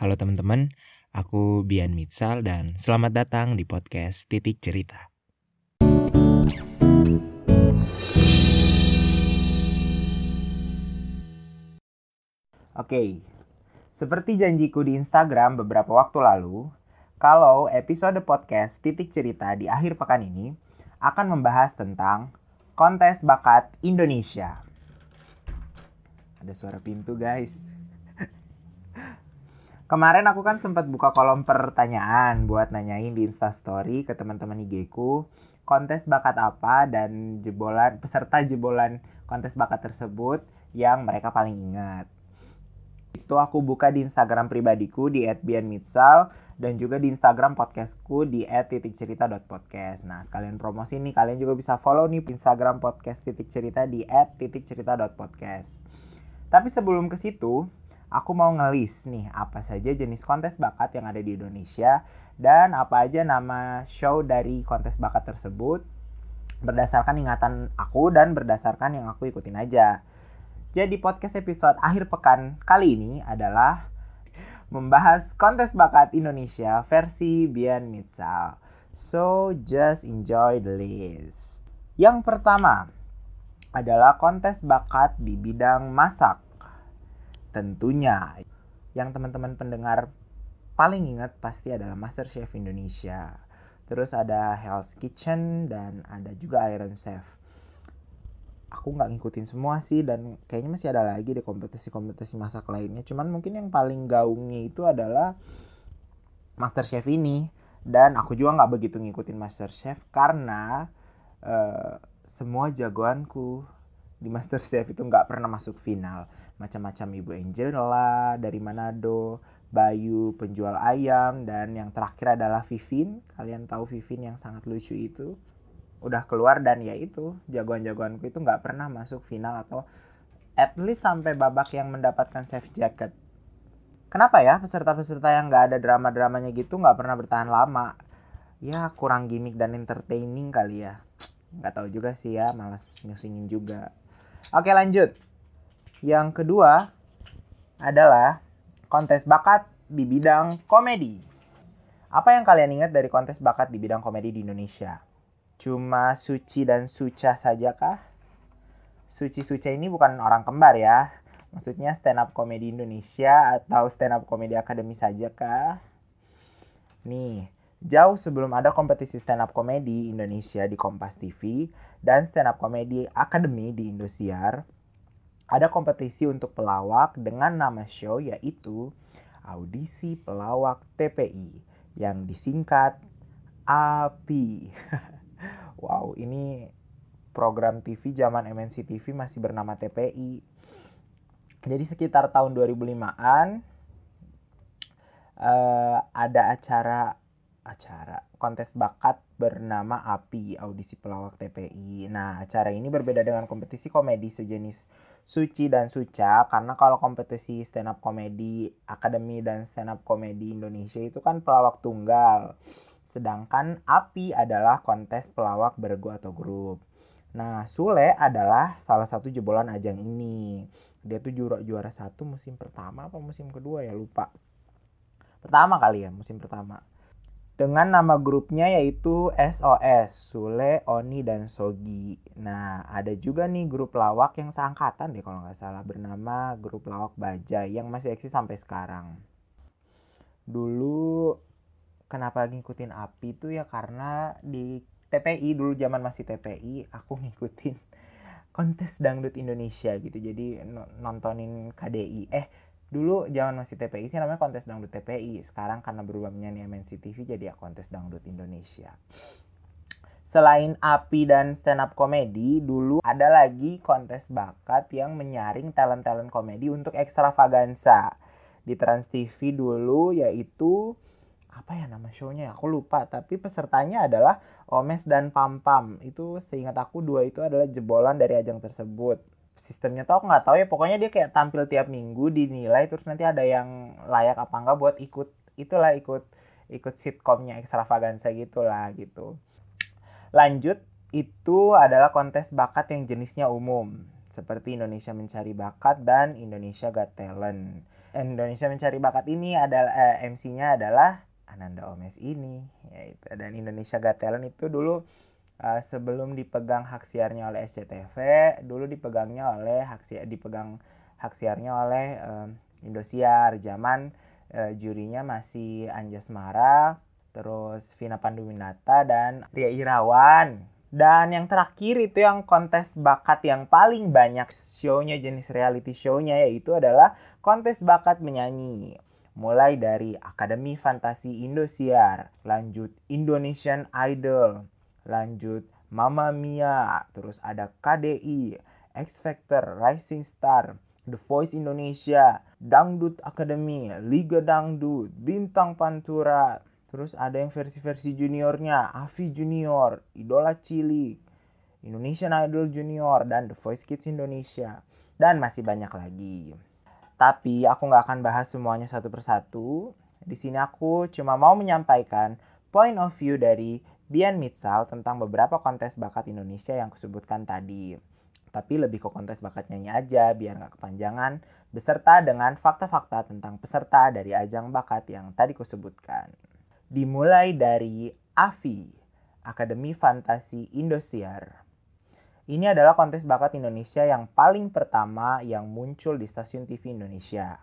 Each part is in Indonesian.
Halo teman-teman, aku Bian Mitsal dan selamat datang di podcast Titik Cerita. Oke, seperti janjiku di Instagram beberapa waktu lalu, kalau episode podcast Titik Cerita di akhir pekan ini akan membahas tentang kontes bakat Indonesia. Ada suara pintu guys. Kemarin aku kan sempat buka kolom pertanyaan buat nanyain di Instastory ke teman-teman IG ku kontes bakat apa dan jebolan peserta jebolan kontes bakat tersebut yang mereka paling ingat. Itu aku buka di Instagram pribadiku di @bianmitsal dan juga di Instagram podcastku di @titikcerita.podcast. Nah, sekalian promosi nih, kalian juga bisa follow nih Instagram podcast titik cerita di @titikcerita.podcast. Tapi sebelum ke situ, aku mau ngelis nih apa saja jenis kontes bakat yang ada di Indonesia dan apa aja nama show dari kontes bakat tersebut berdasarkan ingatan aku dan berdasarkan yang aku ikutin aja. Jadi podcast episode akhir pekan kali ini adalah membahas kontes bakat Indonesia versi Bian Mitsal. So just enjoy the list. Yang pertama adalah kontes bakat di bidang masak tentunya yang teman-teman pendengar paling ingat pasti adalah Master Chef Indonesia. Terus ada Hell's Kitchen dan ada juga Iron Chef. Aku nggak ngikutin semua sih dan kayaknya masih ada lagi di kompetisi-kompetisi masak lainnya. Cuman mungkin yang paling gaungnya itu adalah Master Chef ini. Dan aku juga nggak begitu ngikutin Master Chef karena uh, semua jagoanku di Master Chef itu nggak pernah masuk final macam-macam Ibu Angela dari Manado, Bayu penjual ayam dan yang terakhir adalah Vivin. Kalian tahu Vivin yang sangat lucu itu. Udah keluar dan ya itu jagoan-jagoanku itu nggak pernah masuk final atau at least sampai babak yang mendapatkan chef jacket. Kenapa ya peserta-peserta yang nggak ada drama-dramanya gitu nggak pernah bertahan lama? Ya kurang gimmick dan entertaining kali ya. Nggak tahu juga sih ya, malas nyusingin juga. Oke lanjut. Yang kedua adalah kontes bakat di bidang komedi. Apa yang kalian ingat dari kontes bakat di bidang komedi di Indonesia? Cuma Suci dan Suca saja kah? Suci Suca ini bukan orang kembar ya. Maksudnya stand up komedi Indonesia atau stand up komedi akademi saja kah? Nih, jauh sebelum ada kompetisi stand up komedi Indonesia di Kompas TV dan stand up komedi akademi di Indosiar, ada kompetisi untuk pelawak dengan nama show yaitu Audisi Pelawak TPI yang disingkat API. wow, ini program TV zaman MNC TV masih bernama TPI. Jadi sekitar tahun 2005-an uh, ada acara acara kontes bakat bernama API Audisi Pelawak TPI. Nah, acara ini berbeda dengan kompetisi komedi sejenis Suci dan Suca karena kalau kompetisi stand up komedi Akademi dan stand up komedi Indonesia itu kan pelawak tunggal. Sedangkan API adalah kontes pelawak bergu atau grup. Nah, Sule adalah salah satu jebolan ajang ini. Dia tuh juara juara satu musim pertama apa musim kedua ya lupa. Pertama kali ya, musim pertama dengan nama grupnya yaitu SOS, Sule, Oni, dan Sogi. Nah, ada juga nih grup lawak yang seangkatan deh kalau nggak salah bernama grup lawak Baja yang masih eksis sampai sekarang. Dulu kenapa ngikutin API itu ya karena di TPI dulu zaman masih TPI aku ngikutin kontes dangdut Indonesia gitu. Jadi nontonin KDI. Eh, dulu zaman masih TPI sih namanya kontes dangdut TPI sekarang karena berubah menjadi MNC TV jadi ya kontes dangdut Indonesia. Selain api dan stand up komedi, dulu ada lagi kontes bakat yang menyaring talent-talent komedi untuk ekstravaganza. Di Trans TV dulu yaitu apa ya nama shownya ya? Aku lupa tapi pesertanya adalah Omes dan Pam Pam itu seingat aku dua itu adalah jebolan dari ajang tersebut sistemnya tuh aku nggak tahu ya. Pokoknya dia kayak tampil tiap minggu dinilai terus nanti ada yang layak apa enggak buat ikut itulah ikut ikut sitkomnya ekstravaganza gitulah gitu. Lanjut itu adalah kontes bakat yang jenisnya umum seperti Indonesia Mencari Bakat dan Indonesia Got Talent. Indonesia Mencari Bakat ini adalah eh, MC-nya adalah Ananda Omes ini yaitu dan Indonesia Got Talent itu dulu uh, sebelum dipegang hak siarnya oleh SCTV dulu dipegangnya oleh hak siar dipegang hak siarnya oleh uh, Indosiar zaman uh, jurinya masih Anjas Mara terus Vina Panduwinata dan Ria Irawan dan yang terakhir itu yang kontes bakat yang paling banyak show-nya jenis reality show-nya yaitu adalah kontes bakat menyanyi. Mulai dari Akademi Fantasi Indosiar, lanjut Indonesian Idol, lanjut Mama Mia, terus ada KDI, X Factor, Rising Star, The Voice Indonesia, Dangdut Academy, Liga Dangdut, Bintang Pantura, Terus ada yang versi-versi juniornya, Avi Junior, Idola Cilik, Indonesian Idol Junior, dan The Voice Kids Indonesia. Dan masih banyak lagi. Tapi aku nggak akan bahas semuanya satu persatu. Di sini aku cuma mau menyampaikan point of view dari Bian Mitsal tentang beberapa kontes bakat Indonesia yang kusebutkan tadi. Tapi lebih ke kontes bakat nyanyi aja biar nggak kepanjangan, beserta dengan fakta-fakta tentang peserta dari ajang bakat yang tadi kusebutkan dimulai dari AFI, Akademi Fantasi Indosiar. Ini adalah kontes bakat Indonesia yang paling pertama yang muncul di stasiun TV Indonesia.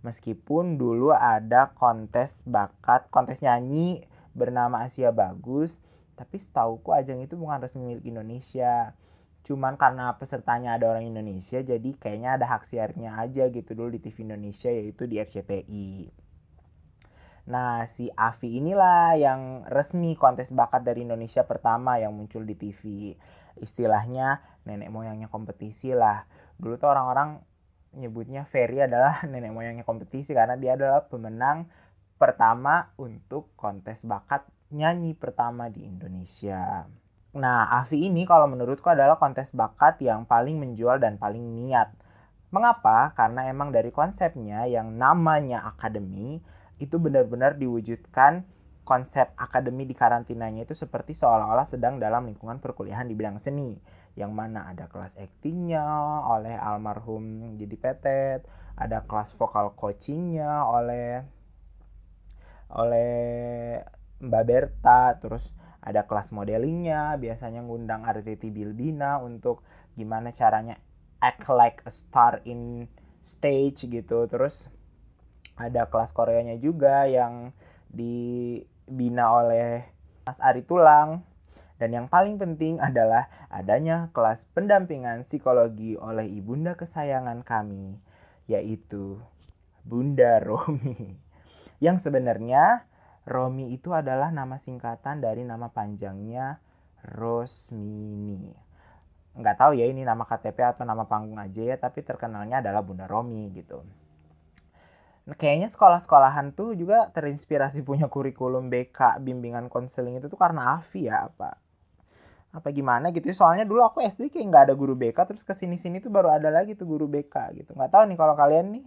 Meskipun dulu ada kontes bakat, kontes nyanyi bernama Asia Bagus, tapi setauku ajang itu bukan resmi milik Indonesia. Cuman karena pesertanya ada orang Indonesia, jadi kayaknya ada hak siarnya aja gitu dulu di TV Indonesia yaitu di RCTI. Nah, si Avi inilah yang resmi kontes bakat dari Indonesia pertama yang muncul di TV. Istilahnya nenek moyangnya kompetisi lah. Dulu tuh orang-orang nyebutnya Ferry adalah nenek moyangnya kompetisi karena dia adalah pemenang pertama untuk kontes bakat nyanyi pertama di Indonesia. Nah, Avi ini kalau menurutku adalah kontes bakat yang paling menjual dan paling niat. Mengapa? Karena emang dari konsepnya yang namanya akademi, itu benar-benar diwujudkan konsep akademi di karantinanya itu seperti seolah-olah sedang dalam lingkungan perkuliahan di bidang seni yang mana ada kelas aktingnya oleh almarhum Didi Petet, ada kelas vokal coachingnya oleh oleh Mbak Berta, terus ada kelas modelingnya, biasanya ngundang Arzeti Bilbina untuk gimana caranya act like a star in stage gitu, terus ada kelas Koreanya juga yang dibina oleh Mas Ari Tulang. Dan yang paling penting adalah adanya kelas pendampingan psikologi oleh ibunda kesayangan kami, yaitu Bunda Romi. Yang sebenarnya Romi itu adalah nama singkatan dari nama panjangnya Rosmini. Nggak tahu ya ini nama KTP atau nama panggung aja ya, tapi terkenalnya adalah Bunda Romi gitu. Nah, kayaknya sekolah-sekolahan tuh juga terinspirasi punya kurikulum BK bimbingan konseling itu tuh karena Avi ya apa apa gimana gitu ya. soalnya dulu aku SD kayak nggak ada guru BK terus ke sini sini tuh baru ada lagi tuh guru BK gitu nggak tahu nih kalau kalian nih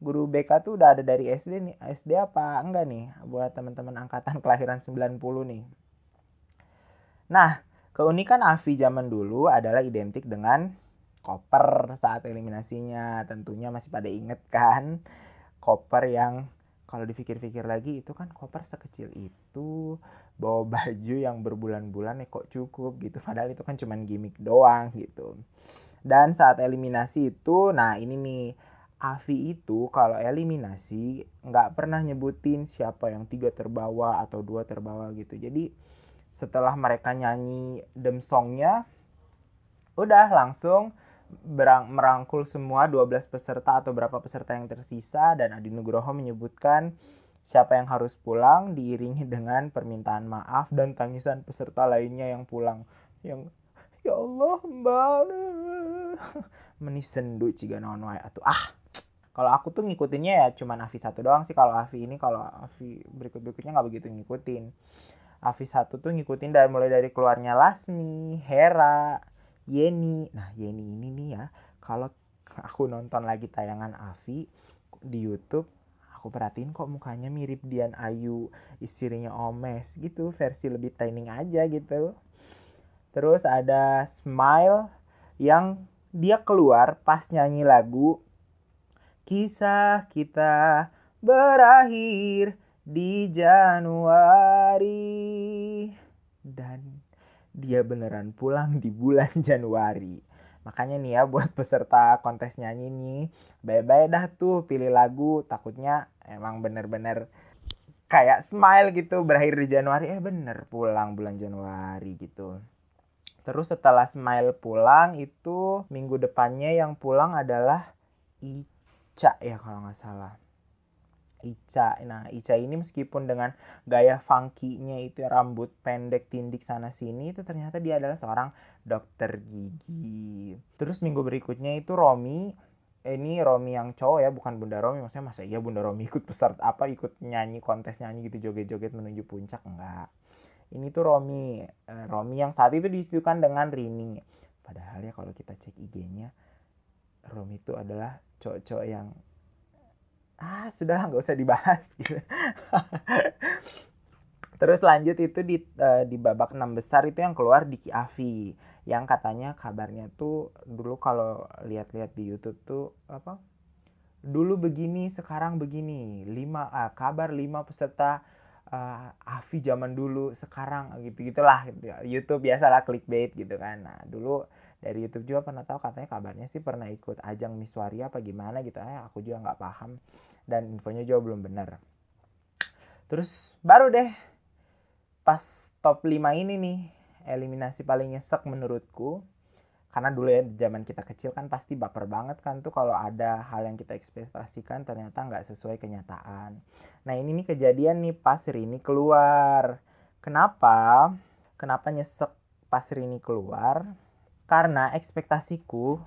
guru BK tuh udah ada dari SD nih. SD apa enggak nih buat teman-teman angkatan kelahiran 90 nih? Nah keunikan Avi zaman dulu adalah identik dengan koper saat eliminasinya. Tentunya masih pada inget kan? Koper yang kalau dipikir-pikir lagi itu kan koper sekecil itu bawa baju yang berbulan-bulan ya kok cukup gitu. Padahal itu kan cuman gimmick doang gitu. Dan saat eliminasi itu nah ini nih Avi itu kalau eliminasi nggak pernah nyebutin siapa yang tiga terbawa atau dua terbawa gitu. Jadi setelah mereka nyanyi dem songnya udah langsung berang, merangkul semua 12 peserta atau berapa peserta yang tersisa. Dan Adi Nugroho menyebutkan siapa yang harus pulang diiringi dengan permintaan maaf dan tangisan peserta lainnya yang pulang. Yang ya Allah mbak. Menisendu ciga naon wae atuh. Ah kalau aku tuh ngikutinnya ya cuman Avi satu doang sih kalau Avi ini kalau Avi berikut berikutnya nggak begitu ngikutin Avi satu tuh ngikutin dari mulai dari keluarnya Lasmi Hera Yeni. Nah, Yeni ini nih ya, kalau aku nonton lagi tayangan Avi di YouTube, aku perhatiin kok mukanya mirip Dian Ayu, istrinya Omes gitu, versi lebih training aja gitu. Terus ada Smile yang dia keluar pas nyanyi lagu Kisah kita berakhir di Januari dan dia beneran pulang di bulan Januari. Makanya nih ya buat peserta kontes nyanyi nih, bye-bye dah tuh pilih lagu, takutnya emang bener-bener kayak smile gitu berakhir di Januari, eh bener pulang bulan Januari gitu. Terus setelah smile pulang itu minggu depannya yang pulang adalah ya kalau nggak salah. Ica. Nah, Ica ini meskipun dengan gaya funky-nya itu rambut pendek tindik sana sini itu ternyata dia adalah seorang dokter gigi. Terus minggu berikutnya itu Romi. Eh, ini Romi yang cowok ya, bukan Bunda Romi. Maksudnya masa iya Bunda Romi ikut peserta apa ikut nyanyi kontes nyanyi gitu joget-joget menuju puncak enggak. Ini tuh Romi, eh, Romi yang saat itu diisukan dengan Rini. Padahal ya kalau kita cek IG-nya Romi itu adalah cowok-cowok yang ah sudah nggak usah dibahas gitu. Terus lanjut itu di uh, di babak enam besar itu yang keluar di Avi yang katanya kabarnya tuh dulu kalau lihat-lihat di YouTube tuh apa dulu begini sekarang begini lima uh, kabar lima peserta uh, Avi zaman dulu sekarang gitu gitulah gitu. YouTube biasalah clickbait gitu kan nah dulu dari YouTube juga pernah tahu katanya kabarnya sih pernah ikut ajang Miss Waria apa gimana gitu. Eh aku juga nggak paham. Dan infonya juga belum benar. Terus baru deh pas top 5 ini nih eliminasi paling nyesek menurutku karena dulu ya zaman kita kecil kan pasti baper banget kan tuh kalau ada hal yang kita ekspektasikan ternyata nggak sesuai kenyataan. Nah ini nih kejadian nih pas Rini keluar. Kenapa? Kenapa nyesek pas Rini keluar karena ekspektasiku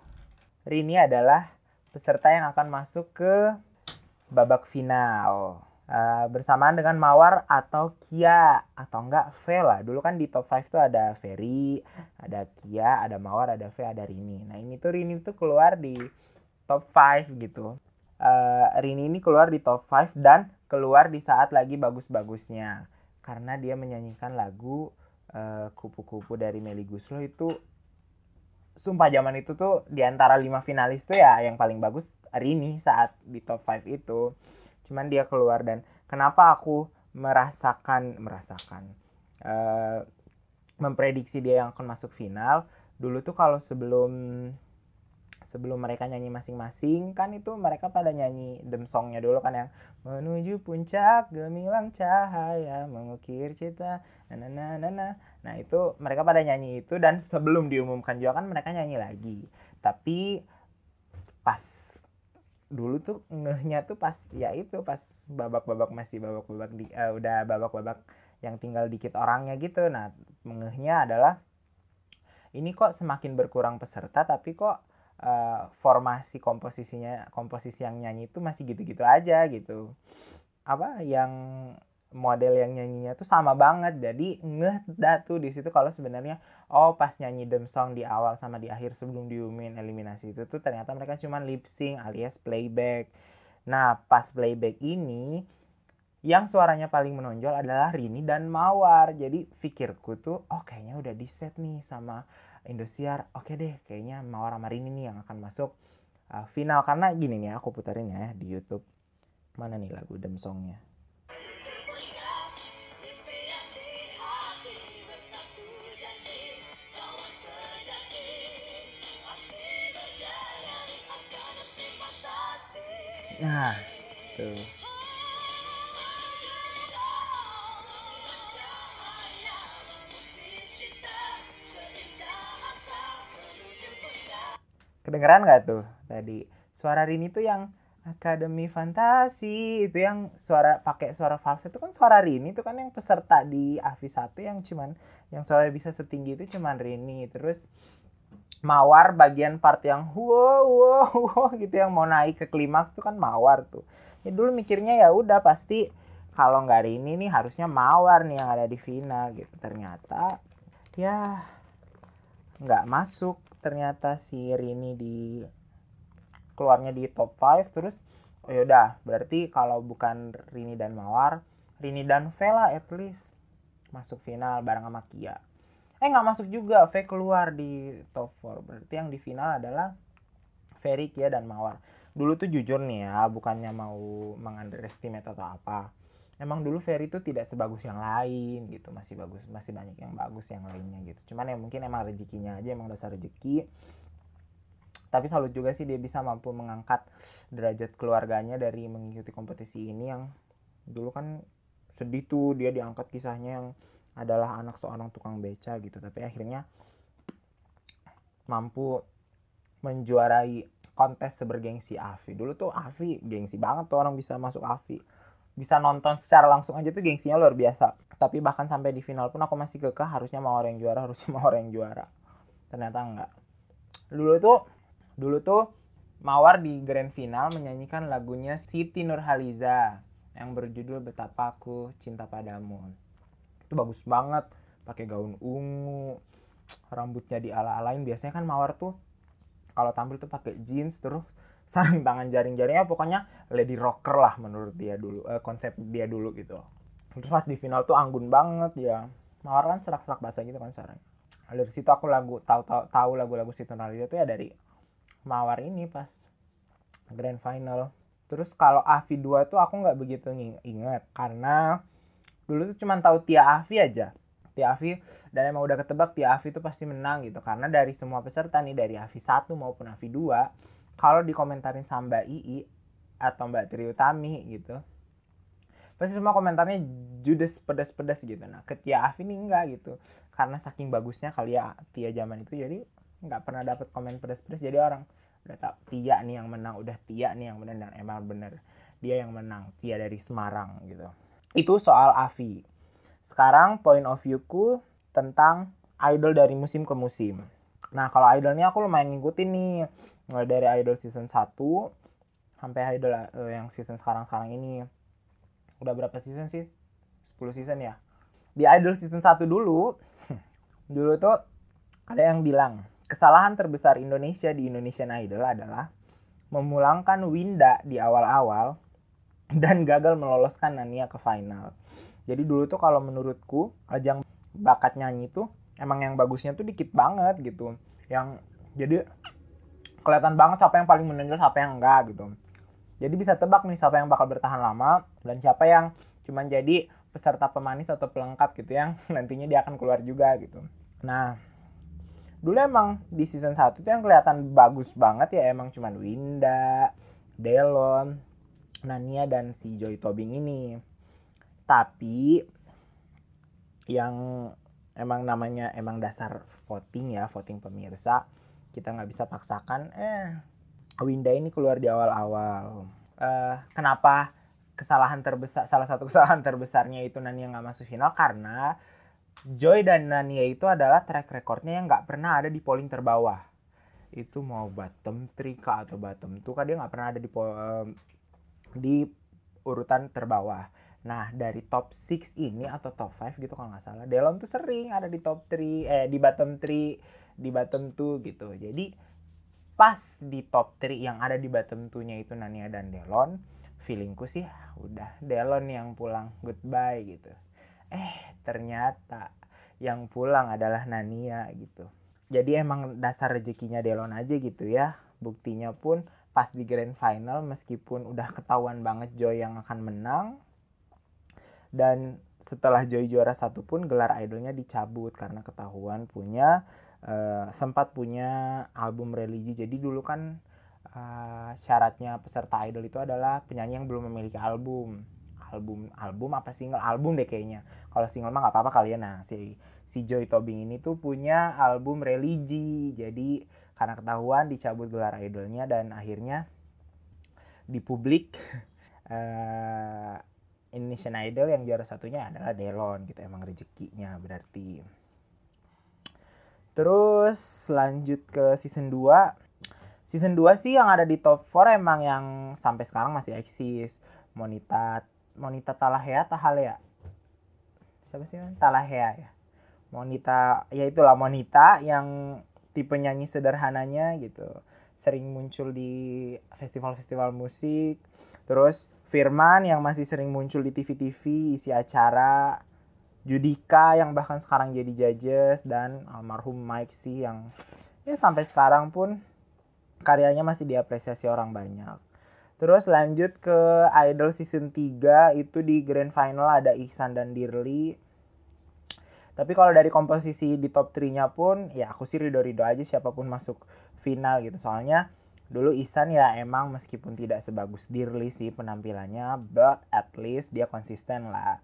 Rini adalah peserta yang akan masuk ke babak final uh, bersamaan dengan Mawar atau Kia atau enggak V lah. Dulu kan di top 5 tuh ada Ferry, ada Kia, ada Mawar, ada V, ada Rini. Nah ini tuh Rini tuh keluar di top 5 gitu. Uh, Rini ini keluar di top 5 dan keluar di saat lagi bagus-bagusnya. Karena dia menyanyikan lagu eh, kupu-kupu uh, dari Meli Guslo itu sumpah zaman itu tuh di antara lima finalis tuh ya yang paling bagus Rini saat di top 5 itu. Cuman dia keluar dan kenapa aku merasakan merasakan uh, memprediksi dia yang akan masuk final? Dulu tuh kalau sebelum sebelum mereka nyanyi masing-masing kan itu mereka pada nyanyi dem songnya dulu kan yang menuju puncak gemilang cahaya mengukir cita nah nah nah nah nah itu mereka pada nyanyi itu dan sebelum diumumkan juga kan mereka nyanyi lagi. Tapi pas dulu tuh ngehnya tuh pas ya itu pas babak-babak masih babak-babak di uh, udah babak-babak yang tinggal dikit orangnya gitu. Nah ngehnya adalah ini kok semakin berkurang peserta tapi kok uh, formasi komposisinya komposisi yang nyanyi itu masih gitu-gitu aja gitu. Apa yang model yang nyanyinya tuh sama banget. Jadi ngeh dah tuh di situ kalau sebenarnya oh pas nyanyi dem song di awal sama di akhir sebelum diumumin eliminasi itu tuh ternyata mereka cuma lip sync alias playback. Nah pas playback ini yang suaranya paling menonjol adalah Rini dan Mawar. Jadi pikirku tuh oh kayaknya udah di set nih sama Indosiar oke deh kayaknya Mawar sama Rini nih yang akan masuk uh, final. Karena gini nih aku putarin ya di YouTube. Mana nih lagu dem songnya? Nah, tuh. Kedengeran nggak tuh tadi? Suara Rini tuh yang Akademi Fantasi itu yang suara pakai suara falset itu kan suara Rini itu kan yang peserta di Avi 1 yang cuman yang suara bisa setinggi itu cuman Rini. Terus mawar bagian part yang wow wow wow gitu yang mau naik ke klimaks tuh kan mawar tuh. Ya dulu mikirnya ya udah pasti kalau nggak ini nih harusnya mawar nih yang ada di final gitu. Ternyata ya nggak masuk ternyata si Rini di keluarnya di top 5 terus oh yaudah berarti kalau bukan Rini dan Mawar Rini dan Vela at least masuk final bareng sama Kia. Eh nggak masuk juga V keluar di top 4 berarti yang di final adalah Ferry Kia dan Mawar. Dulu tuh jujur nih ya bukannya mau mengunderestimate atau apa emang dulu Ferry tuh tidak sebagus yang lain gitu masih bagus masih banyak yang bagus yang lainnya gitu. Cuman ya mungkin emang rezekinya aja emang dasar rezeki. Tapi salut juga sih dia bisa mampu mengangkat derajat keluarganya dari mengikuti kompetisi ini yang dulu kan sedih tuh dia diangkat kisahnya yang adalah anak seorang tukang beca gitu. Tapi akhirnya mampu menjuarai kontes sebergengsi Avi. Dulu tuh Avi gengsi banget tuh orang bisa masuk Avi bisa nonton secara langsung aja tuh gengsinya luar biasa. Tapi bahkan sampai di final pun aku masih kekeh harusnya mau orang yang juara harusnya mau orang yang juara. Ternyata enggak. Dulu tuh dulu tuh Mawar di grand final menyanyikan lagunya Siti Nurhaliza yang berjudul Betapa Aku Cinta Padamu. Itu bagus banget. Pakai gaun ungu rambutnya di ala-alain biasanya kan Mawar tuh kalau tampil tuh pakai jeans terus tangan jaring-jaringnya pokoknya lady rocker lah menurut dia dulu eh, konsep dia dulu gitu. Terus pas di final tuh anggun banget ya. Mawar kan serak-serak bahasa gitu kan sekarang. Dari situ aku lagu tahu tahu tahu lagu-lagu Situ Nalida tuh ya dari mawar ini pas grand final. Terus kalau Avi 2 tuh aku nggak begitu inget karena dulu tuh cuma tahu Tia Avi aja. Tia Avi dan emang udah ketebak Tia Avi itu pasti menang gitu. Karena dari semua peserta nih dari Avi 1 maupun Avi 2 kalau dikomentarin sama Mbak Ii atau Mbak Tri Utami gitu pasti semua komentarnya judes pedas-pedas gitu. Nah ke Tia Avi nih enggak gitu. Karena saking bagusnya kali ya Tia zaman itu jadi nggak pernah dapet komen pedas-pedas jadi orang udah tak Tia nih yang menang udah Tia nih yang menang dan emang bener dia yang menang Tia dari Semarang gitu. Itu soal Avi sekarang point of view-ku tentang idol dari musim ke musim. Nah, kalau idolnya aku lumayan ngikutin nih. Mulai dari idol season 1 sampai idol uh, yang season sekarang-sekarang ini. Udah berapa season sih? 10 season ya. Di idol season 1 dulu, dulu tuh ada yang bilang, kesalahan terbesar Indonesia di Indonesian Idol adalah memulangkan Winda di awal-awal dan gagal meloloskan Nania ke final jadi dulu tuh kalau menurutku ajang bakat nyanyi tuh emang yang bagusnya tuh dikit banget gitu yang jadi kelihatan banget siapa yang paling menonjol siapa yang enggak gitu. Jadi bisa tebak nih siapa yang bakal bertahan lama dan siapa yang cuman jadi peserta pemanis atau pelengkap gitu yang nantinya dia akan keluar juga gitu. Nah dulu emang di season 1 tuh yang kelihatan bagus banget ya emang cuman Winda, Delon, Nania dan si Joy Tobing ini. Tapi yang emang namanya emang dasar voting ya voting pemirsa kita nggak bisa paksakan eh Winda ini keluar di awal-awal. Uh, kenapa kesalahan terbesar salah satu kesalahan terbesarnya itu Nania nggak masuk final? Karena Joy dan Nania itu adalah track recordnya yang nggak pernah ada di polling terbawah. Itu mau bottom 3 kah atau bottom 2 kah dia nggak pernah ada di uh, di urutan terbawah. Nah, dari top 6 ini atau top 5 gitu kalau nggak salah, Delon tuh sering ada di top 3, eh di bottom 3, di bottom 2 gitu. Jadi pas di top 3 yang ada di bottom 2-nya itu Nania dan Delon, feelingku sih udah Delon yang pulang goodbye gitu. Eh, ternyata yang pulang adalah Nania gitu. Jadi emang dasar rezekinya Delon aja gitu ya. Buktinya pun pas di grand final meskipun udah ketahuan banget Joy yang akan menang, dan setelah Joy juara satu pun gelar idolnya dicabut karena ketahuan punya uh, sempat punya album religi. Jadi dulu kan uh, syaratnya peserta idol itu adalah penyanyi yang belum memiliki album. Album album apa single? Album deh kayaknya. Kalau single mah nggak apa-apa kalian ya. nah si si Joy Tobing ini tuh punya album religi. Jadi karena ketahuan dicabut gelar idolnya dan akhirnya di publik uh, Indonesian Idol yang juara satunya adalah Delon gitu. Emang rezekinya berarti terus lanjut ke season 2 season 2 sih yang ada di top 4 emang yang sampai sekarang masih eksis. Monita Monita Talahea Tahalea. Siapa sih kan Talahea ya. Monita ya itulah Monita yang tipe nyanyi sederhananya gitu. Sering muncul di festival-festival musik. Terus Firman yang masih sering muncul di TV-TV isi acara Judika yang bahkan sekarang jadi judges dan almarhum Mike sih yang ya sampai sekarang pun karyanya masih diapresiasi orang banyak Terus lanjut ke Idol season 3 itu di grand final ada Ihsan dan Dirli. Tapi kalau dari komposisi di top 3-nya pun ya aku sih ridho-ridho aja siapa pun masuk final gitu. Soalnya dulu Ihsan ya emang meskipun tidak sebagus Dirli sih penampilannya, but at least dia konsisten lah.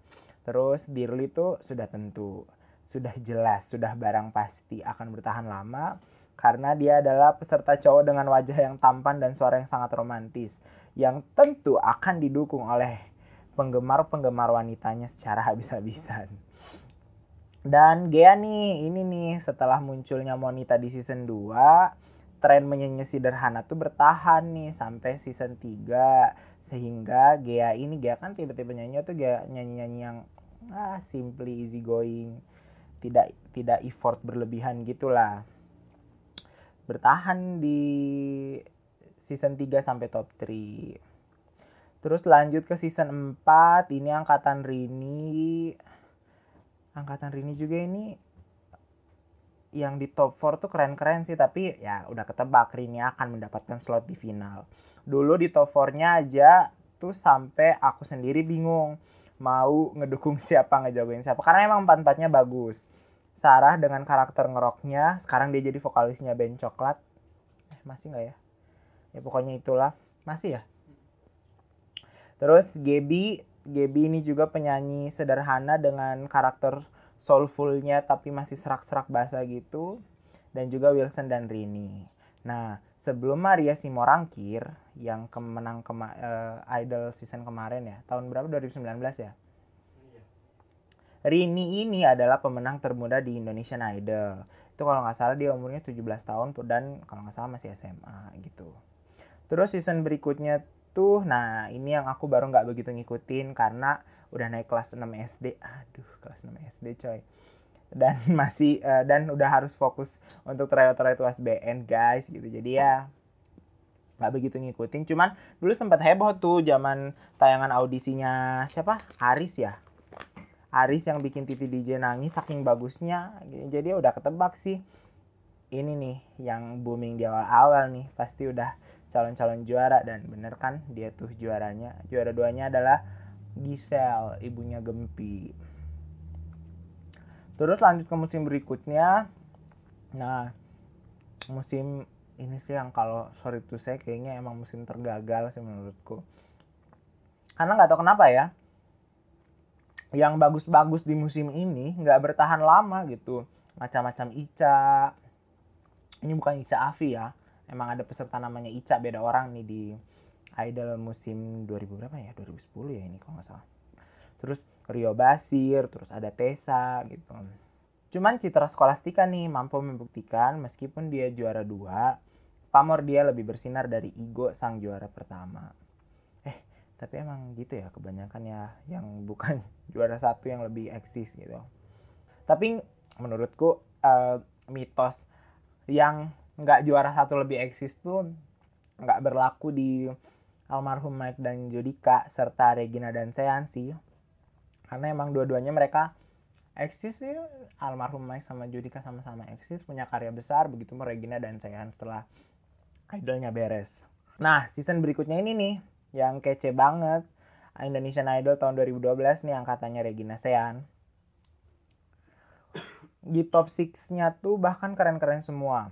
Terus Dirli tuh sudah tentu, sudah jelas, sudah barang pasti akan bertahan lama karena dia adalah peserta cowok dengan wajah yang tampan dan suara yang sangat romantis yang tentu akan didukung oleh penggemar-penggemar wanitanya secara habis-habisan. Dan Gea nih, ini nih setelah munculnya Monita di season 2, tren menyanyi sederhana tuh bertahan nih sampai season 3 sehingga Gea ini Gea kan tiba-tiba nyanyi tuh Gea nyanyi-nyanyi yang ah simply easy going tidak tidak effort berlebihan gitulah bertahan di season 3 sampai top 3. Terus lanjut ke season 4, ini angkatan Rini. Angkatan Rini juga ini yang di top 4 tuh keren-keren sih, tapi ya udah ketebak Rini akan mendapatkan slot di final. Dulu di top 4-nya aja tuh sampai aku sendiri bingung mau ngedukung siapa, ngejagoin siapa. Karena emang empat-empatnya bagus. Sarah dengan karakter ngeroknya, sekarang dia jadi vokalisnya band Coklat. Eh, masih nggak ya? ya pokoknya itulah masih ya terus Gaby Gaby ini juga penyanyi sederhana dengan karakter soulfulnya tapi masih serak-serak bahasa gitu dan juga Wilson dan Rini nah sebelum Maria Simorangkir yang kemenang kema uh, Idol season kemarin ya tahun berapa 2019 ya iya. Rini ini adalah pemenang termuda di Indonesian Idol itu kalau nggak salah dia umurnya 17 tahun dan kalau nggak salah masih SMA gitu Terus season berikutnya tuh, nah ini yang aku baru nggak begitu ngikutin karena udah naik kelas 6 SD. Aduh, kelas 6 SD coy. Dan masih uh, dan udah harus fokus untuk tryout-tryout USBN guys gitu. Jadi ya nggak begitu ngikutin. Cuman dulu sempat heboh tuh zaman tayangan audisinya siapa? Aris ya. Aris yang bikin TV DJ nangis saking bagusnya. Jadi ya udah ketebak sih. Ini nih yang booming di awal-awal nih pasti udah calon-calon juara dan bener kan dia tuh juaranya juara duanya adalah Giselle ibunya Gempi terus lanjut ke musim berikutnya. Nah musim ini sih yang kalau sorry tuh saya kayaknya emang musim tergagal sih menurutku. Karena nggak tahu kenapa ya yang bagus-bagus di musim ini nggak bertahan lama gitu. Macam-macam Ica. Ini bukan Ica Afi ya emang ada peserta namanya Ica beda orang nih di Idol musim 2000 berapa ya? 2010 ya ini kalau nggak salah. Terus Rio Basir terus ada Tessa gitu. Cuman Citra Skolastika nih mampu membuktikan meskipun dia juara dua pamor dia lebih bersinar dari Igo sang juara pertama. Eh tapi emang gitu ya kebanyakan ya yang bukan juara satu yang lebih eksis gitu. Tapi menurutku uh, mitos yang nggak juara satu lebih eksis tuh nggak berlaku di almarhum Mike dan Judika serta Regina dan Seansi karena emang dua-duanya mereka eksis sih. Almarhum Mike sama Judika sama-sama eksis punya karya besar begitu mau Regina dan Sean setelah idolnya beres. Nah season berikutnya ini nih yang kece banget. Indonesian Idol tahun 2012 nih angkatannya Regina Sean. Di top 6-nya tuh bahkan keren-keren semua.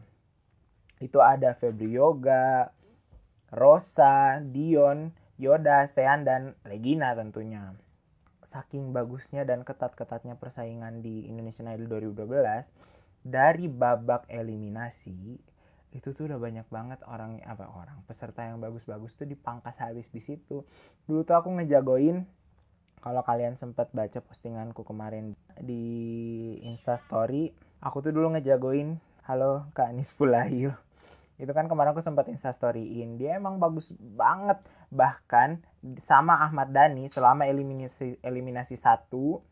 Itu ada Febri Yoga, Rosa, Dion, Yoda, Sean, dan Regina tentunya. Saking bagusnya dan ketat-ketatnya persaingan di Indonesian Idol 2012, dari babak eliminasi, itu tuh udah banyak banget orang apa orang peserta yang bagus-bagus tuh dipangkas habis di situ. Dulu tuh aku ngejagoin kalau kalian sempat baca postinganku kemarin di Insta Story, aku tuh dulu ngejagoin halo Kak Anis Fulahil itu kan kemarin aku sempat instastoryin dia emang bagus banget bahkan sama Ahmad Dhani selama eliminasi eliminasi satu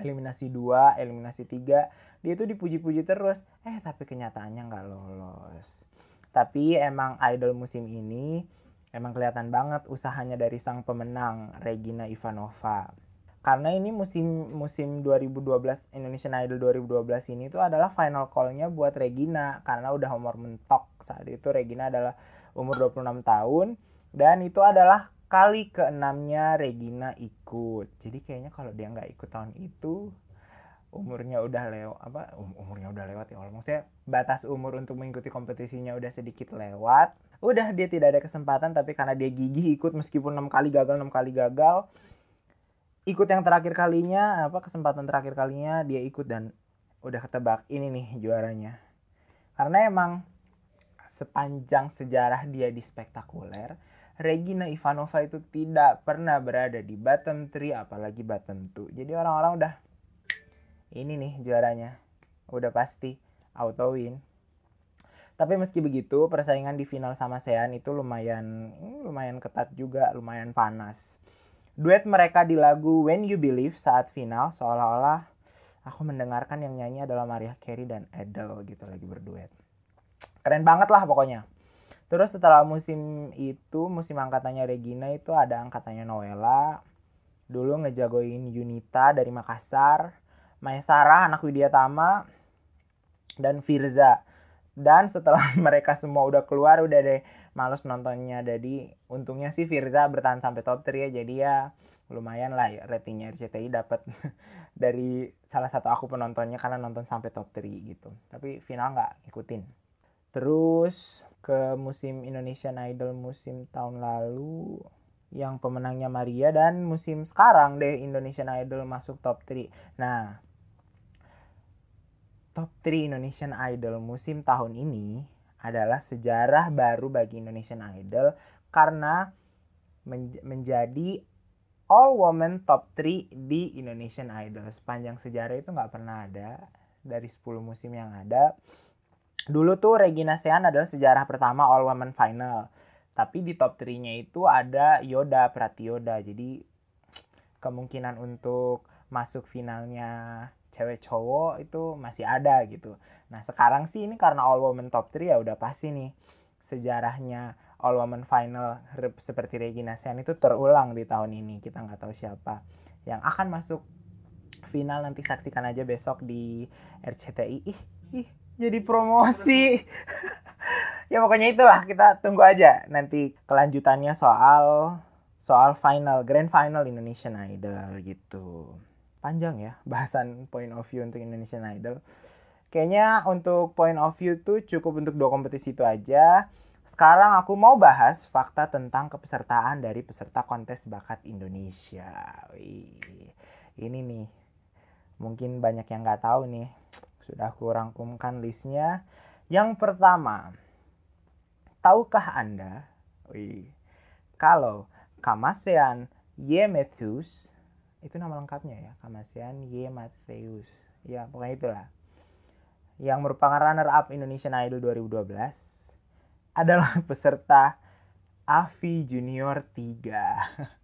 eliminasi dua eliminasi tiga dia tuh dipuji-puji terus. Eh tapi kenyataannya nggak lolos. Tapi emang idol musim ini emang kelihatan banget usahanya dari sang pemenang Regina Ivanova. Karena ini musim musim 2012 Indonesian Idol 2012 ini tuh adalah final call-nya buat Regina. Karena udah umur mentok saat itu Regina adalah umur 26 tahun Dan itu adalah kali keenamnya Regina ikut. Jadi kayaknya kalau dia nggak ikut tahun itu, umurnya udah lewat apa um, umurnya udah lewat ya Allah. Maksudnya batas umur untuk mengikuti kompetisinya udah sedikit lewat. Udah dia tidak ada kesempatan tapi karena dia gigih ikut meskipun enam kali gagal enam kali gagal ikut yang terakhir kalinya apa kesempatan terakhir kalinya dia ikut dan udah ketebak ini nih juaranya. Karena emang sepanjang sejarah dia di spektakuler Regina Ivanova itu tidak pernah berada di bottom 3 apalagi bottom 2 jadi orang-orang udah ini nih juaranya. Udah pasti auto win tapi meski begitu persaingan di final sama Sean itu lumayan hmm, lumayan ketat juga lumayan panas. Duet mereka di lagu When You Believe saat final seolah-olah aku mendengarkan yang nyanyi adalah Maria Carey dan Adele gitu lagi berduet. Keren banget lah pokoknya terus setelah musim itu musim angkatannya Regina itu ada angkatannya Noella dulu ngejagoin Yunita dari Makassar Maesara, anak Widya Tama, dan Firza. Dan setelah mereka semua udah keluar, udah deh males nontonnya. Jadi untungnya sih Firza bertahan sampai top 3 ya. Jadi ya lumayan lah ya ratingnya RCTI dapat dari salah satu aku penontonnya karena nonton sampai top 3 gitu. Tapi final nggak ikutin. Terus ke musim Indonesian Idol musim tahun lalu yang pemenangnya Maria dan musim sekarang deh Indonesian Idol masuk top 3. Nah, top 3 Indonesian Idol musim tahun ini adalah sejarah baru bagi Indonesian Idol karena men menjadi all woman top 3 di Indonesian Idol. Sepanjang sejarah itu nggak pernah ada dari 10 musim yang ada. Dulu tuh Regina Sean adalah sejarah pertama all woman final. Tapi di top 3-nya itu ada Yoda Pratioda. Jadi kemungkinan untuk masuk finalnya cewek cowok itu masih ada gitu. Nah sekarang sih ini karena all women top 3 ya udah pasti nih sejarahnya all women final seperti Regina Sen itu terulang di tahun ini. Kita nggak tahu siapa yang akan masuk final nanti saksikan aja besok di RCTI. Ih, ih jadi promosi. ya pokoknya itulah kita tunggu aja nanti kelanjutannya soal soal final grand final Indonesian Idol gitu panjang ya bahasan point of view untuk Indonesian Idol. Kayaknya untuk point of view tuh cukup untuk dua kompetisi itu aja. Sekarang aku mau bahas fakta tentang kepesertaan dari peserta kontes bakat Indonesia. Wih, ini nih, mungkin banyak yang nggak tahu nih. Sudah aku rangkumkan listnya. Yang pertama, tahukah Anda, wih, kalau Kamasean Yemetus itu nama lengkapnya ya Kamasian Y Mateus ya pokoknya itulah. Yang merupakan runner up Indonesian Idol 2012 adalah peserta Avi Junior 3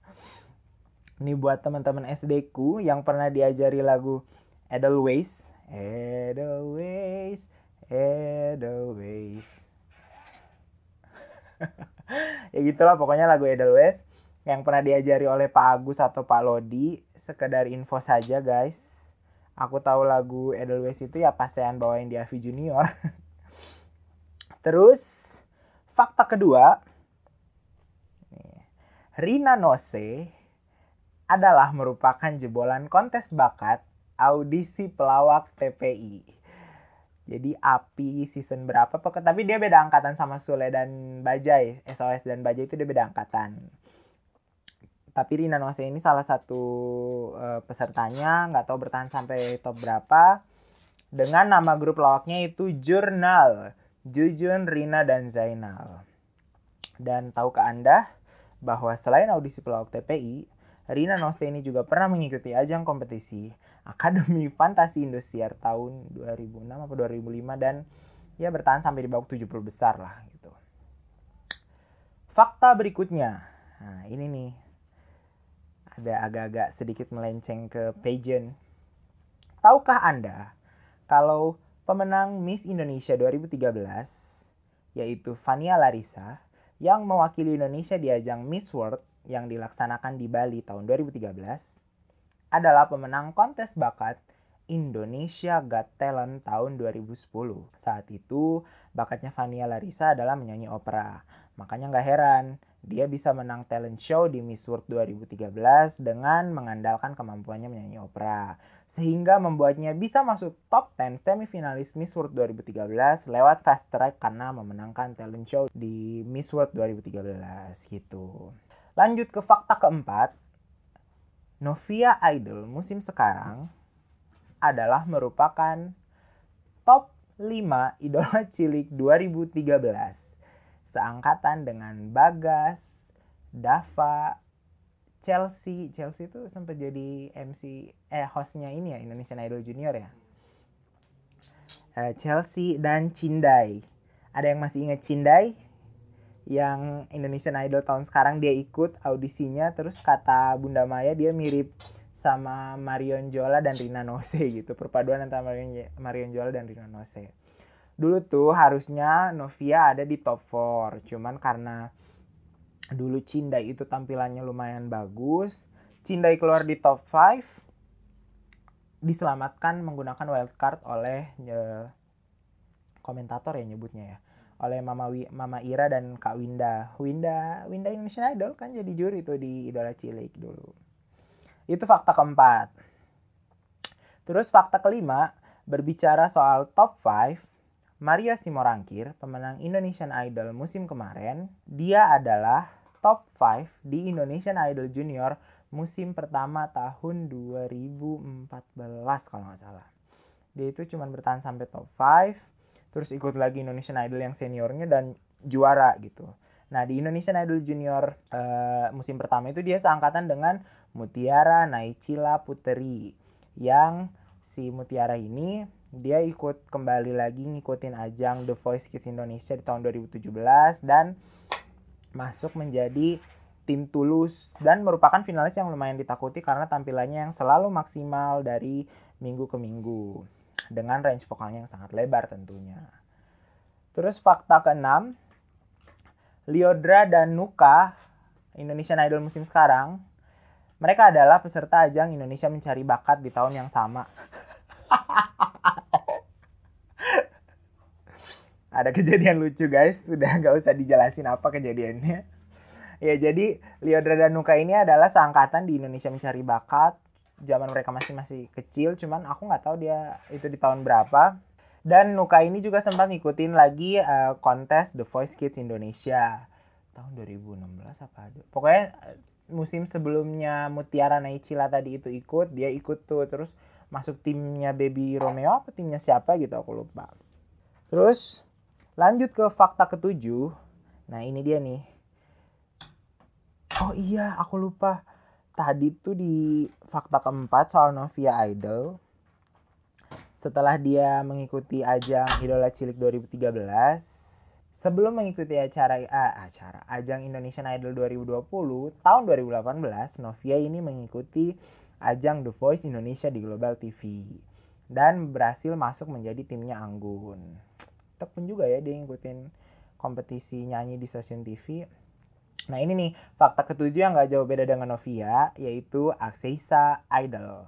ini buat teman-teman SD ku yang pernah diajari lagu Edelweiss Edelweiss Edelweiss ya gitulah pokoknya lagu Edelweiss yang pernah diajari oleh Pak Agus atau Pak Lodi sekedar info saja guys. Aku tahu lagu Edelweiss itu ya pas saya bawain di Avi Junior. Terus fakta kedua, Rina Nose adalah merupakan jebolan kontes bakat audisi pelawak TPI. Jadi Api season berapa pokoknya tapi dia beda angkatan sama Sule dan Bajai. SOS dan Bajai itu dia beda angkatan tapi Rina Nose ini salah satu uh, pesertanya nggak tahu bertahan sampai top berapa dengan nama grup lawaknya itu Jurnal Jujun Rina dan Zainal dan tahu ke anda bahwa selain audisi pelawak TPI Rina Nose ini juga pernah mengikuti ajang kompetisi Akademi Fantasi Indosiar tahun 2006 atau 2005 dan ya bertahan sampai di bawah 70 besar lah gitu. Fakta berikutnya. Nah, ini nih ada agak-agak sedikit melenceng ke pageant. Tahukah Anda kalau pemenang Miss Indonesia 2013 yaitu Fania Larissa yang mewakili Indonesia di ajang Miss World yang dilaksanakan di Bali tahun 2013 adalah pemenang kontes bakat Indonesia Got Talent tahun 2010. Saat itu, bakatnya Fania Larissa adalah menyanyi opera. Makanya nggak heran dia bisa menang talent show di Miss World 2013 dengan mengandalkan kemampuannya menyanyi opera. Sehingga membuatnya bisa masuk top 10 semifinalis Miss World 2013 lewat fast track karena memenangkan talent show di Miss World 2013 gitu. Lanjut ke fakta keempat, Novia Idol musim sekarang adalah merupakan top 5 idola cilik 2013 seangkatan dengan Bagas, Dava, Chelsea. Chelsea itu sempat jadi MC eh hostnya ini ya Indonesian Idol Junior ya. Uh, Chelsea dan Cindai. Ada yang masih ingat Cindai? Yang Indonesian Idol tahun sekarang dia ikut audisinya terus kata Bunda Maya dia mirip sama Marion Jola dan Rina Nose gitu. Perpaduan antara Marion, Marion Jola dan Rina Nose dulu tuh harusnya Novia ada di top 4 cuman karena dulu Cindai itu tampilannya lumayan bagus Cindai keluar di top 5 diselamatkan menggunakan wildcard oleh ya, komentator ya nyebutnya ya oleh Mama Wi, Mama Ira dan Kak Winda. Winda Winda Indonesian Idol kan jadi juri tuh di Idola Cilik dulu. Itu fakta keempat. Terus fakta kelima berbicara soal top 5 Maria Simorangkir, pemenang Indonesian Idol musim kemarin, dia adalah top 5 di Indonesian Idol Junior musim pertama tahun 2014 kalau nggak salah. Dia itu cuma bertahan sampai top 5, terus ikut lagi Indonesian Idol yang seniornya dan juara gitu. Nah di Indonesian Idol Junior uh, musim pertama itu dia seangkatan dengan Mutiara Naicila Puteri yang si Mutiara ini dia ikut kembali lagi ngikutin ajang The Voice Kids Indonesia di tahun 2017 dan masuk menjadi tim Tulus dan merupakan finalis yang lumayan ditakuti karena tampilannya yang selalu maksimal dari minggu ke minggu dengan range vokalnya yang sangat lebar tentunya. Terus fakta keenam, Liodra dan Nuka Indonesian Idol musim sekarang mereka adalah peserta ajang Indonesia Mencari Bakat di tahun yang sama. ada kejadian lucu guys sudah nggak usah dijelasin apa kejadiannya ya jadi Liodra dan Nuka ini adalah seangkatan di Indonesia Mencari Bakat zaman mereka masih masih kecil cuman aku nggak tahu dia itu di tahun berapa dan Nuka ini juga sempat ngikutin lagi uh, kontes The Voice Kids Indonesia tahun 2016 apa ada pokoknya eh, musim sebelumnya Mutiara Naicila tadi itu ikut dia ikut tuh terus masuk timnya Baby Romeo apa timnya siapa gitu aku lupa terus Lanjut ke fakta ketujuh. Nah ini dia nih. Oh iya aku lupa. Tadi tuh di fakta keempat soal Novia Idol. Setelah dia mengikuti ajang Idola Cilik 2013. Sebelum mengikuti acara ah, acara ajang Indonesian Idol 2020 tahun 2018, Novia ini mengikuti ajang The Voice Indonesia di Global TV dan berhasil masuk menjadi timnya Anggun pun juga ya dia ngikutin kompetisi nyanyi di stasiun TV. Nah ini nih fakta ketujuh yang gak jauh beda dengan Novia yaitu Akseisa Idol.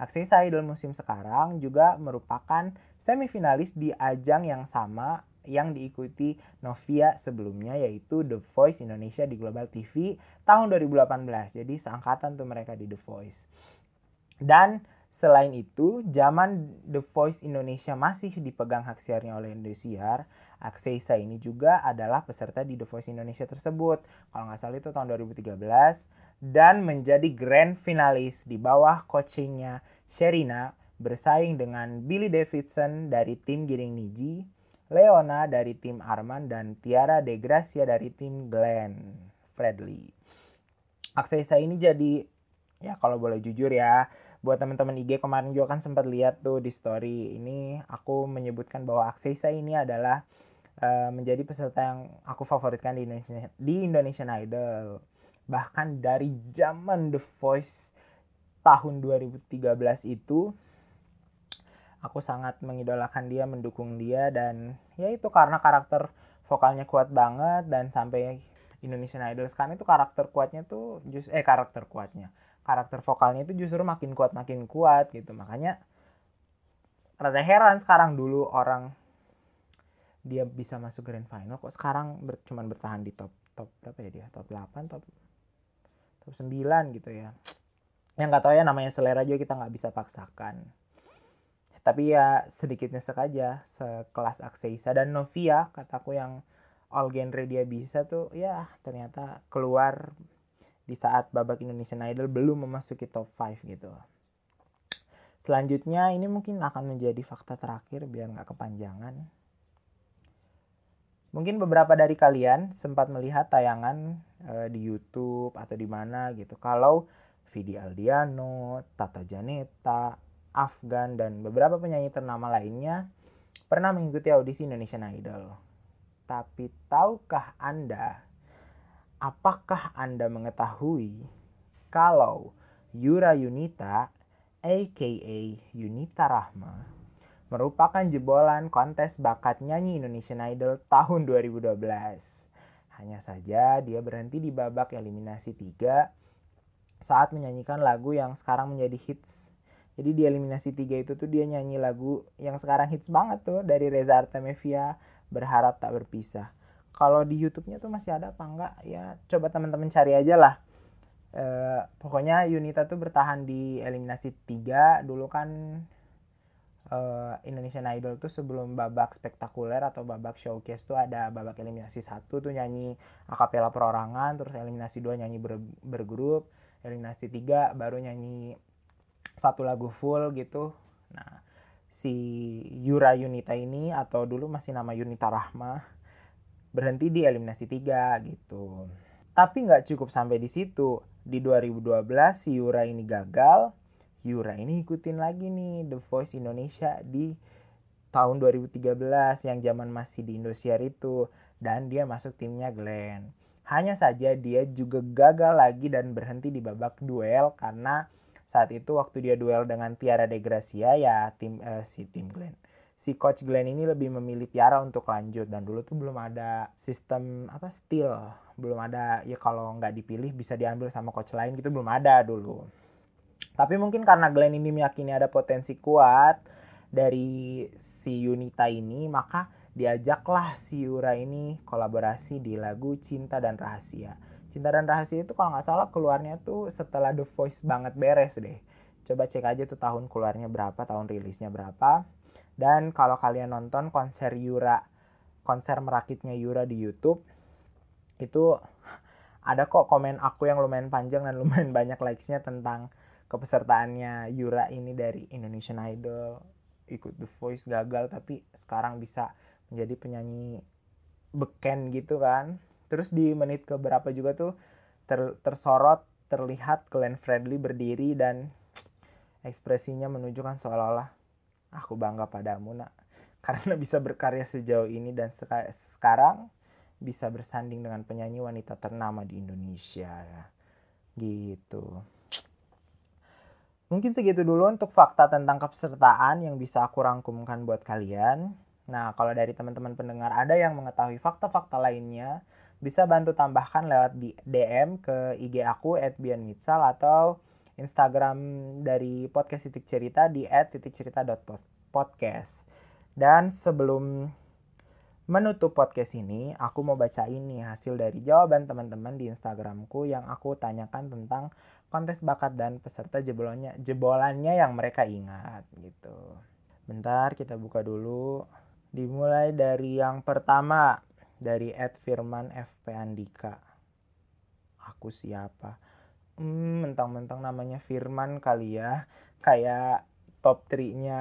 Akseisa Idol musim sekarang juga merupakan semifinalis di ajang yang sama yang diikuti Novia sebelumnya yaitu The Voice Indonesia di Global TV tahun 2018. Jadi seangkatan tuh mereka di The Voice. Dan Selain itu, zaman The Voice Indonesia masih dipegang hak siarnya oleh Indosiar, Akseisa ini juga adalah peserta di The Voice Indonesia tersebut. Kalau nggak salah itu tahun 2013 dan menjadi grand finalis di bawah coachingnya Sherina bersaing dengan Billy Davidson dari tim Giring Niji, Leona dari tim Arman dan Tiara De Gracia dari tim Glenn Fredly. Akseisa ini jadi ya kalau boleh jujur ya buat teman-teman IG kemarin juga kan sempat lihat tuh di story ini aku menyebutkan bahwa Akseisa ini adalah uh, menjadi peserta yang aku favoritkan di Indonesia di Indonesian Idol. Bahkan dari zaman The Voice tahun 2013 itu aku sangat mengidolakan dia mendukung dia dan ya itu karena karakter vokalnya kuat banget dan sampai Indonesian Idol sekarang itu karakter kuatnya tuh just eh karakter kuatnya karakter vokalnya itu justru makin kuat makin kuat gitu. Makanya rada heran sekarang dulu orang dia bisa masuk grand final kok sekarang ber, cuman bertahan di top top berapa ya dia top 8 top top 9 gitu ya yang nggak tahu ya namanya selera juga kita nggak bisa paksakan tapi ya sedikitnya sekaja sekelas Akseisa dan Novia kataku yang all genre dia bisa tuh ya ternyata keluar di saat babak Indonesian Idol belum memasuki top 5 gitu. Selanjutnya ini mungkin akan menjadi fakta terakhir biar nggak kepanjangan. Mungkin beberapa dari kalian sempat melihat tayangan e, di YouTube atau di mana gitu. Kalau Vidi Aldiano, Tata Janeta, Afgan dan beberapa penyanyi ternama lainnya pernah mengikuti audisi Indonesian Idol. Tapi tahukah Anda apakah Anda mengetahui kalau Yura Yunita aka Yunita Rahma merupakan jebolan kontes bakat nyanyi Indonesian Idol tahun 2012. Hanya saja dia berhenti di babak eliminasi 3 saat menyanyikan lagu yang sekarang menjadi hits. Jadi di eliminasi 3 itu tuh dia nyanyi lagu yang sekarang hits banget tuh dari Reza Artamevia, Berharap Tak Berpisah. Kalau di YouTube-nya tuh masih ada apa enggak? Ya coba teman-teman cari aja lah. E, pokoknya Yunita tuh bertahan di eliminasi 3 dulu kan uh, Indonesian Idol tuh sebelum babak spektakuler atau babak showcase tuh ada babak eliminasi satu tuh nyanyi akapela perorangan terus eliminasi dua nyanyi ber, bergrup eliminasi tiga baru nyanyi satu lagu full gitu. Nah si Yura Yunita ini atau dulu masih nama Yunita Rahma berhenti di eliminasi tiga gitu. Tapi nggak cukup sampai di situ. Di 2012 si Yura ini gagal Yura ini ikutin lagi nih The Voice Indonesia di tahun 2013 yang zaman masih di Indosiar itu dan dia masuk timnya Glenn. Hanya saja dia juga gagal lagi dan berhenti di babak duel karena saat itu waktu dia duel dengan Tiara De Gracia ya tim uh, si tim Glenn. Si coach Glenn ini lebih memilih Tiara untuk lanjut dan dulu tuh belum ada sistem apa steal, belum ada ya kalau nggak dipilih bisa diambil sama coach lain gitu belum ada dulu. Tapi mungkin karena Glenn ini meyakini ada potensi kuat dari si Yunita ini, maka diajaklah si Yura ini kolaborasi di lagu Cinta dan Rahasia. Cinta dan Rahasia itu kalau nggak salah keluarnya tuh setelah The Voice banget beres deh. Coba cek aja tuh tahun keluarnya berapa, tahun rilisnya berapa. Dan kalau kalian nonton konser Yura, konser merakitnya Yura di YouTube, itu ada kok komen aku yang lumayan panjang dan lumayan banyak likes-nya tentang kepesertaannya Yura ini dari Indonesian Idol ikut The Voice gagal tapi sekarang bisa menjadi penyanyi beken gitu kan. Terus di menit ke berapa juga tuh ter tersorot terlihat Glenn Fredly berdiri dan ekspresinya menunjukkan seolah-olah aku bangga padamu nak. Karena bisa berkarya sejauh ini dan seka sekarang bisa bersanding dengan penyanyi wanita ternama di Indonesia. Gitu Mungkin segitu dulu untuk fakta tentang kepesertaan yang bisa aku rangkumkan buat kalian. Nah, kalau dari teman-teman pendengar ada yang mengetahui fakta-fakta lainnya, bisa bantu tambahkan lewat DM ke IG aku @bianmitsal atau Instagram dari podcast titik cerita di @titikcerita.podcast. Dan sebelum menutup podcast ini, aku mau baca ini hasil dari jawaban teman-teman di Instagramku yang aku tanyakan tentang kontes bakat dan peserta jebolannya jebolannya yang mereka ingat gitu. Bentar kita buka dulu. Dimulai dari yang pertama dari Ed Firman FP Andika. Aku siapa? Hmm, mentang-mentang namanya Firman kali ya. Kayak top 3-nya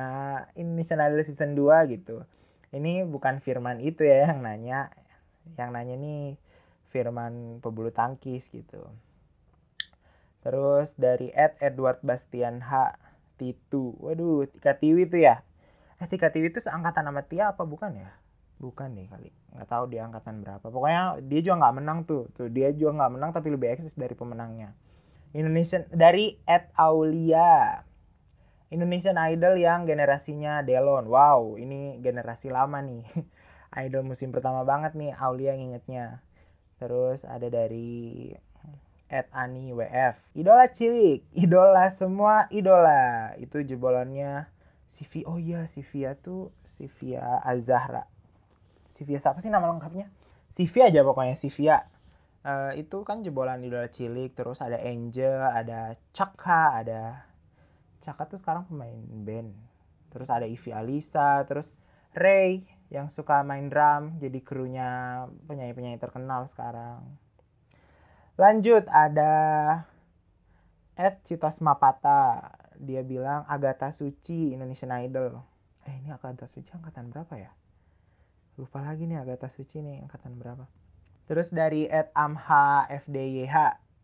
Indonesian Idol Season 2 gitu. Ini bukan Firman itu ya yang nanya. Yang nanya nih Firman pebulu tangkis gitu. Terus dari Ed Edward Bastian H. Titu. Waduh, Tika Tiwi itu ya. Eh, Tika Tiwi itu seangkatan sama Tia apa bukan ya? Bukan deh kali. Nggak tahu dia angkatan berapa. Pokoknya dia juga nggak menang tuh. Tuh dia juga nggak menang tapi lebih eksis dari pemenangnya. Indonesian dari Ed Aulia. Indonesian Idol yang generasinya Delon. Wow, ini generasi lama nih. Idol musim pertama banget nih Aulia ngingetnya. Terus ada dari at Ani WF. Idola cilik, idola semua idola. Itu jebolannya Sivia. Oh iya, Sivia tuh Sivia Azahra. Sivia siapa sih nama lengkapnya? Sivia aja pokoknya Sivia. uh, itu kan jebolan idola cilik terus ada Angel ada Chaka ada Chaka tuh sekarang pemain band terus ada Ivy Alisa terus Ray yang suka main drum jadi krunya penyanyi-penyanyi terkenal sekarang lanjut ada Ed Citos Mapata dia bilang Agatha Suci Indonesian Idol. Eh ini Agatha Suci angkatan berapa ya? Lupa lagi nih Agatha Suci nih angkatan berapa. Terus dari Ed Amha FDYH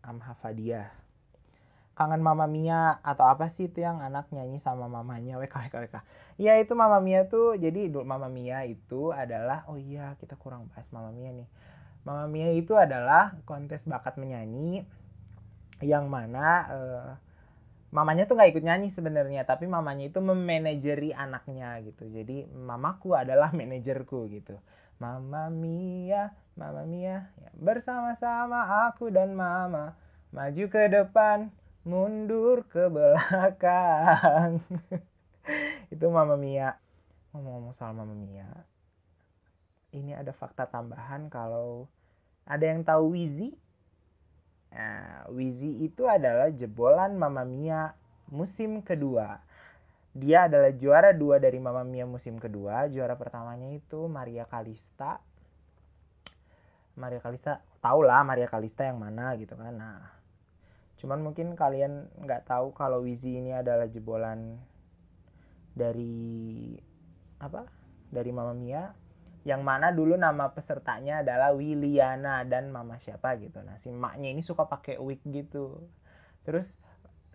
Amha Fadia. Kangen Mama Mia atau apa sih itu yang anak nyanyi sama mamanya? WK WK WK ya itu Mama Mia tuh jadi Mama Mia itu adalah oh iya kita kurang bahas Mama Mia nih Mama Mia itu adalah kontes bakat menyanyi yang mana uh, mamanya tuh nggak ikut nyanyi sebenarnya tapi mamanya itu memanajeri anaknya gitu. Jadi mamaku adalah manajerku gitu. Mama Mia Mama Mia ya, bersama-sama aku dan mama. Maju ke depan mundur ke belakang. Itu Mama Mia. Ngomong-ngomong soal Mama Mia ini ada fakta tambahan kalau ada yang tahu Wizi? Nah, Wizi itu adalah jebolan Mama Mia musim kedua. Dia adalah juara dua dari Mama Mia musim kedua. Juara pertamanya itu Maria Kalista Maria Kalista tau lah Maria Kalista yang mana gitu kan. Nah Cuman mungkin kalian nggak tahu kalau Wizi ini adalah jebolan dari apa? Dari Mama Mia yang mana dulu nama pesertanya adalah Williana dan Mama siapa gitu. Nah, si maknya ini suka pakai wig gitu. Terus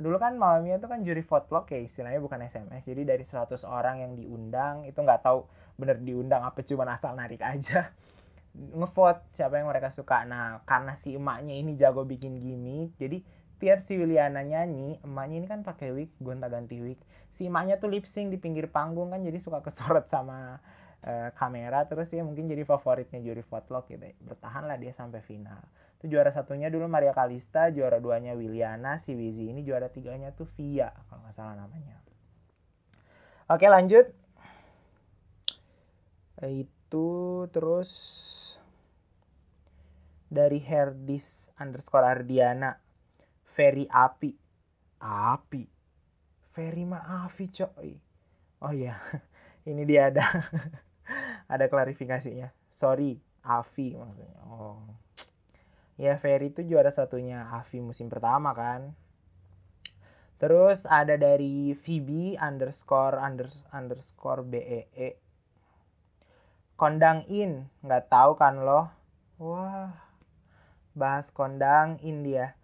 dulu kan Mama Mia itu kan juri vote ya istilahnya bukan SMS. Jadi dari 100 orang yang diundang itu nggak tahu bener diundang apa cuma asal narik aja ngevote siapa yang mereka suka. Nah, karena si emaknya ini jago bikin gimmick, jadi tiap si Wiliana nyanyi emaknya ini kan pakai wig gonta ganti wig si emaknya tuh lip sync di pinggir panggung kan jadi suka kesorot sama uh, kamera terus ya mungkin jadi favoritnya juri votlog gitu bertahan lah dia sampai final itu juara satunya dulu Maria Kalista juara duanya Wiliana si Wizi ini juara tiganya tuh Via kalau nggak salah namanya oke lanjut itu terus dari Herdis underscore Ardiana Ferry Api. Api. Ferry mah Api coy. Oh iya, ini dia ada ada klarifikasinya. Sorry, Avi maksudnya. Oh. Ya Ferry itu juara satunya Avi musim pertama kan. Terus ada dari Phoebe underscore unders, underscore BEE. E. Kondang in, nggak tahu kan loh. Wah, bahas kondang in dia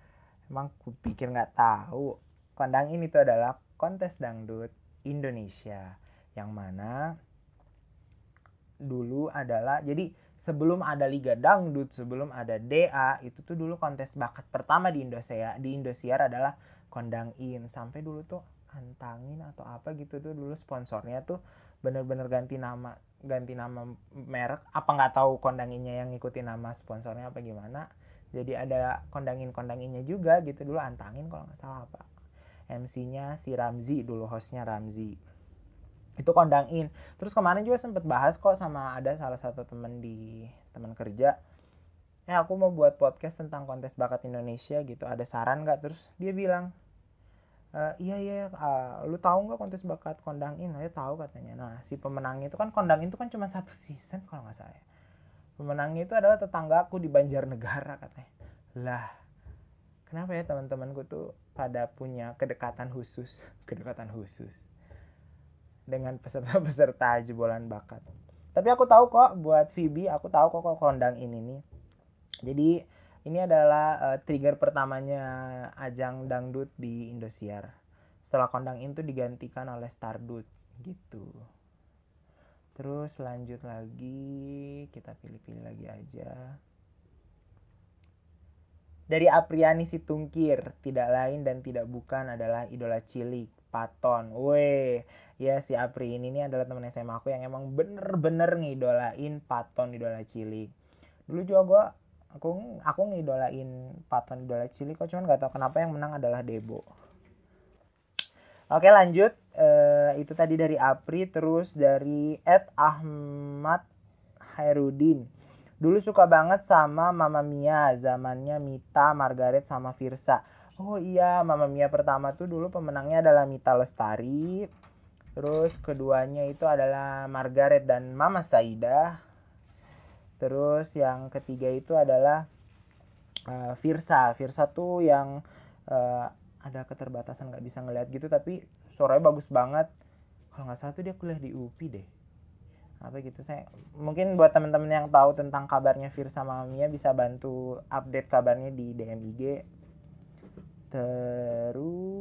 emang kupikir nggak tahu kondang ini tuh adalah kontes dangdut Indonesia yang mana dulu adalah jadi sebelum ada Liga Dangdut, sebelum ada DA, itu tuh dulu kontes bakat pertama di Indosiar, di Indosiar adalah Kondang In. Sampai dulu tuh Antangin atau apa gitu tuh dulu sponsornya tuh bener-bener ganti nama, ganti nama merek. Apa nggak tahu Kondanginnya yang ngikutin nama sponsornya apa gimana? jadi ada kondangin kondanginnya juga gitu dulu antangin kalau nggak salah apa MC-nya si Ramzi dulu hostnya Ramzi itu kondangin terus kemarin juga sempet bahas kok sama ada salah satu temen di teman kerja. Ya aku mau buat podcast tentang kontes bakat Indonesia gitu. Ada saran nggak? Terus dia bilang e, iya iya uh, lu tahu nggak kontes bakat kondangin saya tahu katanya. Nah si pemenangnya itu kan kondangin itu kan cuma satu season kalau nggak salah ya. Pemenangnya itu adalah tetanggaku di Banjarnegara katanya. Lah kenapa ya teman-temanku tuh pada punya kedekatan khusus? Kedekatan khusus dengan peserta-peserta jebolan bakat. Tapi aku tahu kok buat Vibi aku tahu kok kok kondang ini nih. Jadi ini adalah uh, trigger pertamanya ajang dangdut di Indosiar. Setelah kondang itu digantikan oleh Stardut gitu. Terus lanjut lagi kita pilih-pilih lagi aja dari Apriani si Tungkir tidak lain dan tidak bukan adalah idola cilik Paton. Weh ya si Apri ini nih adalah teman SMA aku yang emang bener-bener ngidolain Paton idola cilik dulu juga gue aku aku ngidolain Paton idola cilik kok cuman gak tau kenapa yang menang adalah Debo. Oke lanjut. Uh, itu tadi dari Apri terus dari Ed Ahmad Hairudin Dulu suka banget sama Mama Mia, zamannya Mita, Margaret, sama Virsa. Oh iya, Mama Mia pertama tuh dulu pemenangnya adalah Mita Lestari. Terus keduanya itu adalah Margaret dan Mama Saida. Terus yang ketiga itu adalah uh, Virsa. Virsa tuh yang uh, ada keterbatasan nggak bisa ngeliat gitu tapi suaranya bagus banget. Kalau nggak salah tuh dia kuliah di UPI deh apa gitu saya mungkin buat teman-teman yang tahu tentang kabarnya Fir sama Mia bisa bantu update kabarnya di DM IG terus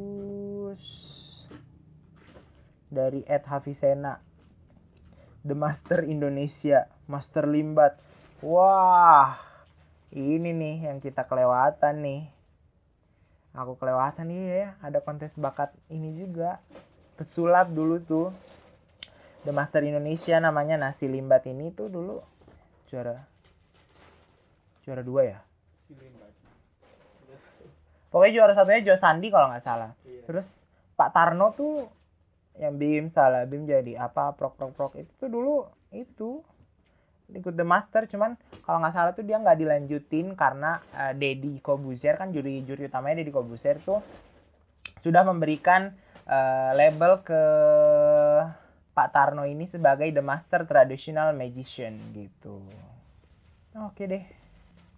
dari Ed Hafisena The Master Indonesia Master Limbat. Wah ini nih yang kita kelewatan nih. Aku kelewatan nih ya ada kontes bakat ini juga. Pesulap dulu tuh The Master Indonesia namanya Nasi Limbat ini tuh dulu juara juara dua ya? Pokoknya juara satunya Jo Sandi kalau nggak salah. Iya. terus Pak Tarno tuh yang Bim salah Bim jadi apa prok prok prok itu tuh dulu itu ikut The Master cuman kalau nggak salah tuh dia nggak dilanjutin karena uh, Deddy Kobuzer kan juri juri utamanya Deddy Kobuzer tuh sudah memberikan uh, label ke Pak Tarno ini sebagai the master traditional magician gitu. Oke deh.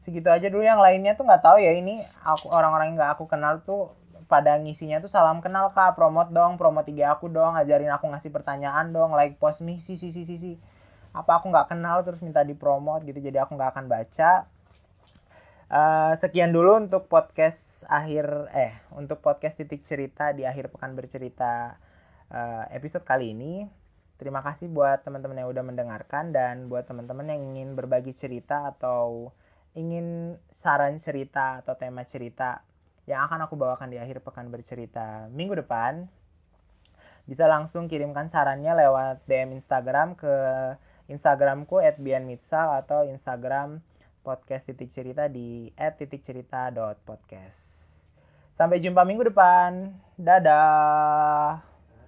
Segitu aja dulu yang lainnya tuh nggak tahu ya ini aku orang-orang yang nggak aku kenal tuh pada ngisinya tuh salam kenal kak, promote dong, promote IG aku dong, ajarin aku ngasih pertanyaan dong, like post nih, si si si si si. Apa aku nggak kenal terus minta dipromot gitu, jadi aku nggak akan baca. Uh, sekian dulu untuk podcast akhir eh untuk podcast titik cerita di akhir pekan bercerita uh, episode kali ini. Terima kasih buat teman-teman yang udah mendengarkan dan buat teman-teman yang ingin berbagi cerita atau ingin saran cerita atau tema cerita yang akan aku bawakan di akhir pekan bercerita minggu depan bisa langsung kirimkan sarannya lewat DM Instagram ke Instagramku @bianmitsal atau Instagram podcast titik cerita di @titikcerita.podcast. Sampai jumpa minggu depan. Dadah.